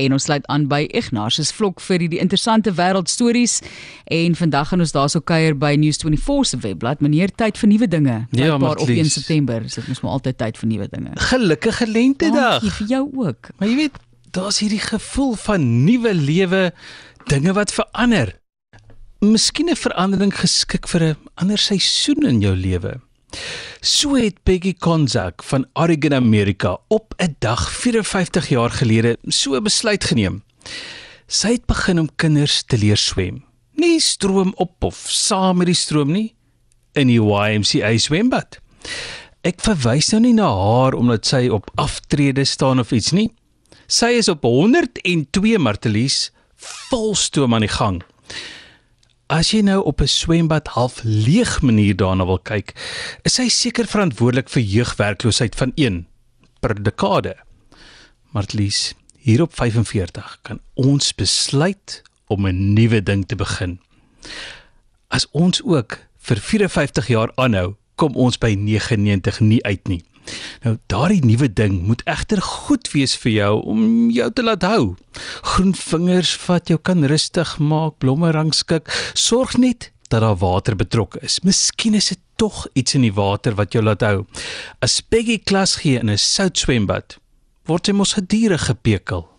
En ons sluit aan by Ignatius Vlok vir die interessante wêreldstories en vandag gaan ons daarso kuier by News24 se webblad. Meneer, tyd vir nuwe dinge. Ja, maar op 1 Marlies. September is dit mos maar altyd tyd vir nuwe dinge. Gelukkige lentedag. Dankie vir jou ook. Maar jy weet, daar's hierdie gevoel van nuwe lewe, dinge wat verander. Miskien 'n verandering geskik vir 'n ander seisoen in jou lewe. So het Peggy Konzak van Oregon, Amerika op 'n dag 54 jaar gelede so 'n besluit geneem. Sy het begin om kinders te leer swem. Nie stroom op of saam met die stroom nie, in die YMCA swembad. Ek verwys nou nie na haar omdat sy op aftrede staan of iets nie. Sy is op 102 martelies vol stoom aan die gang. As jy nou op 'n swembad half leeg manier daarna wil kyk, is sy seker verantwoordelik vir jeugwerkloosheid van 1 per dekade. Martelies, hier op 45 kan ons besluit om 'n nuwe ding te begin. As ons ook vir 54 jaar aanhou, kom ons by 99 nie uit nie. Nou daardie nuwe ding moet egter goed wees vir jou om jou te laat hou. Groen vingers wat jou kan rustig maak, blomme rangskik, sorg net dat daar water betrokke is. Miskien is dit tog iets in die water wat jou laat hou. As Peggy klas gee in 'n sout swembad, word sy mos gedurig gepekel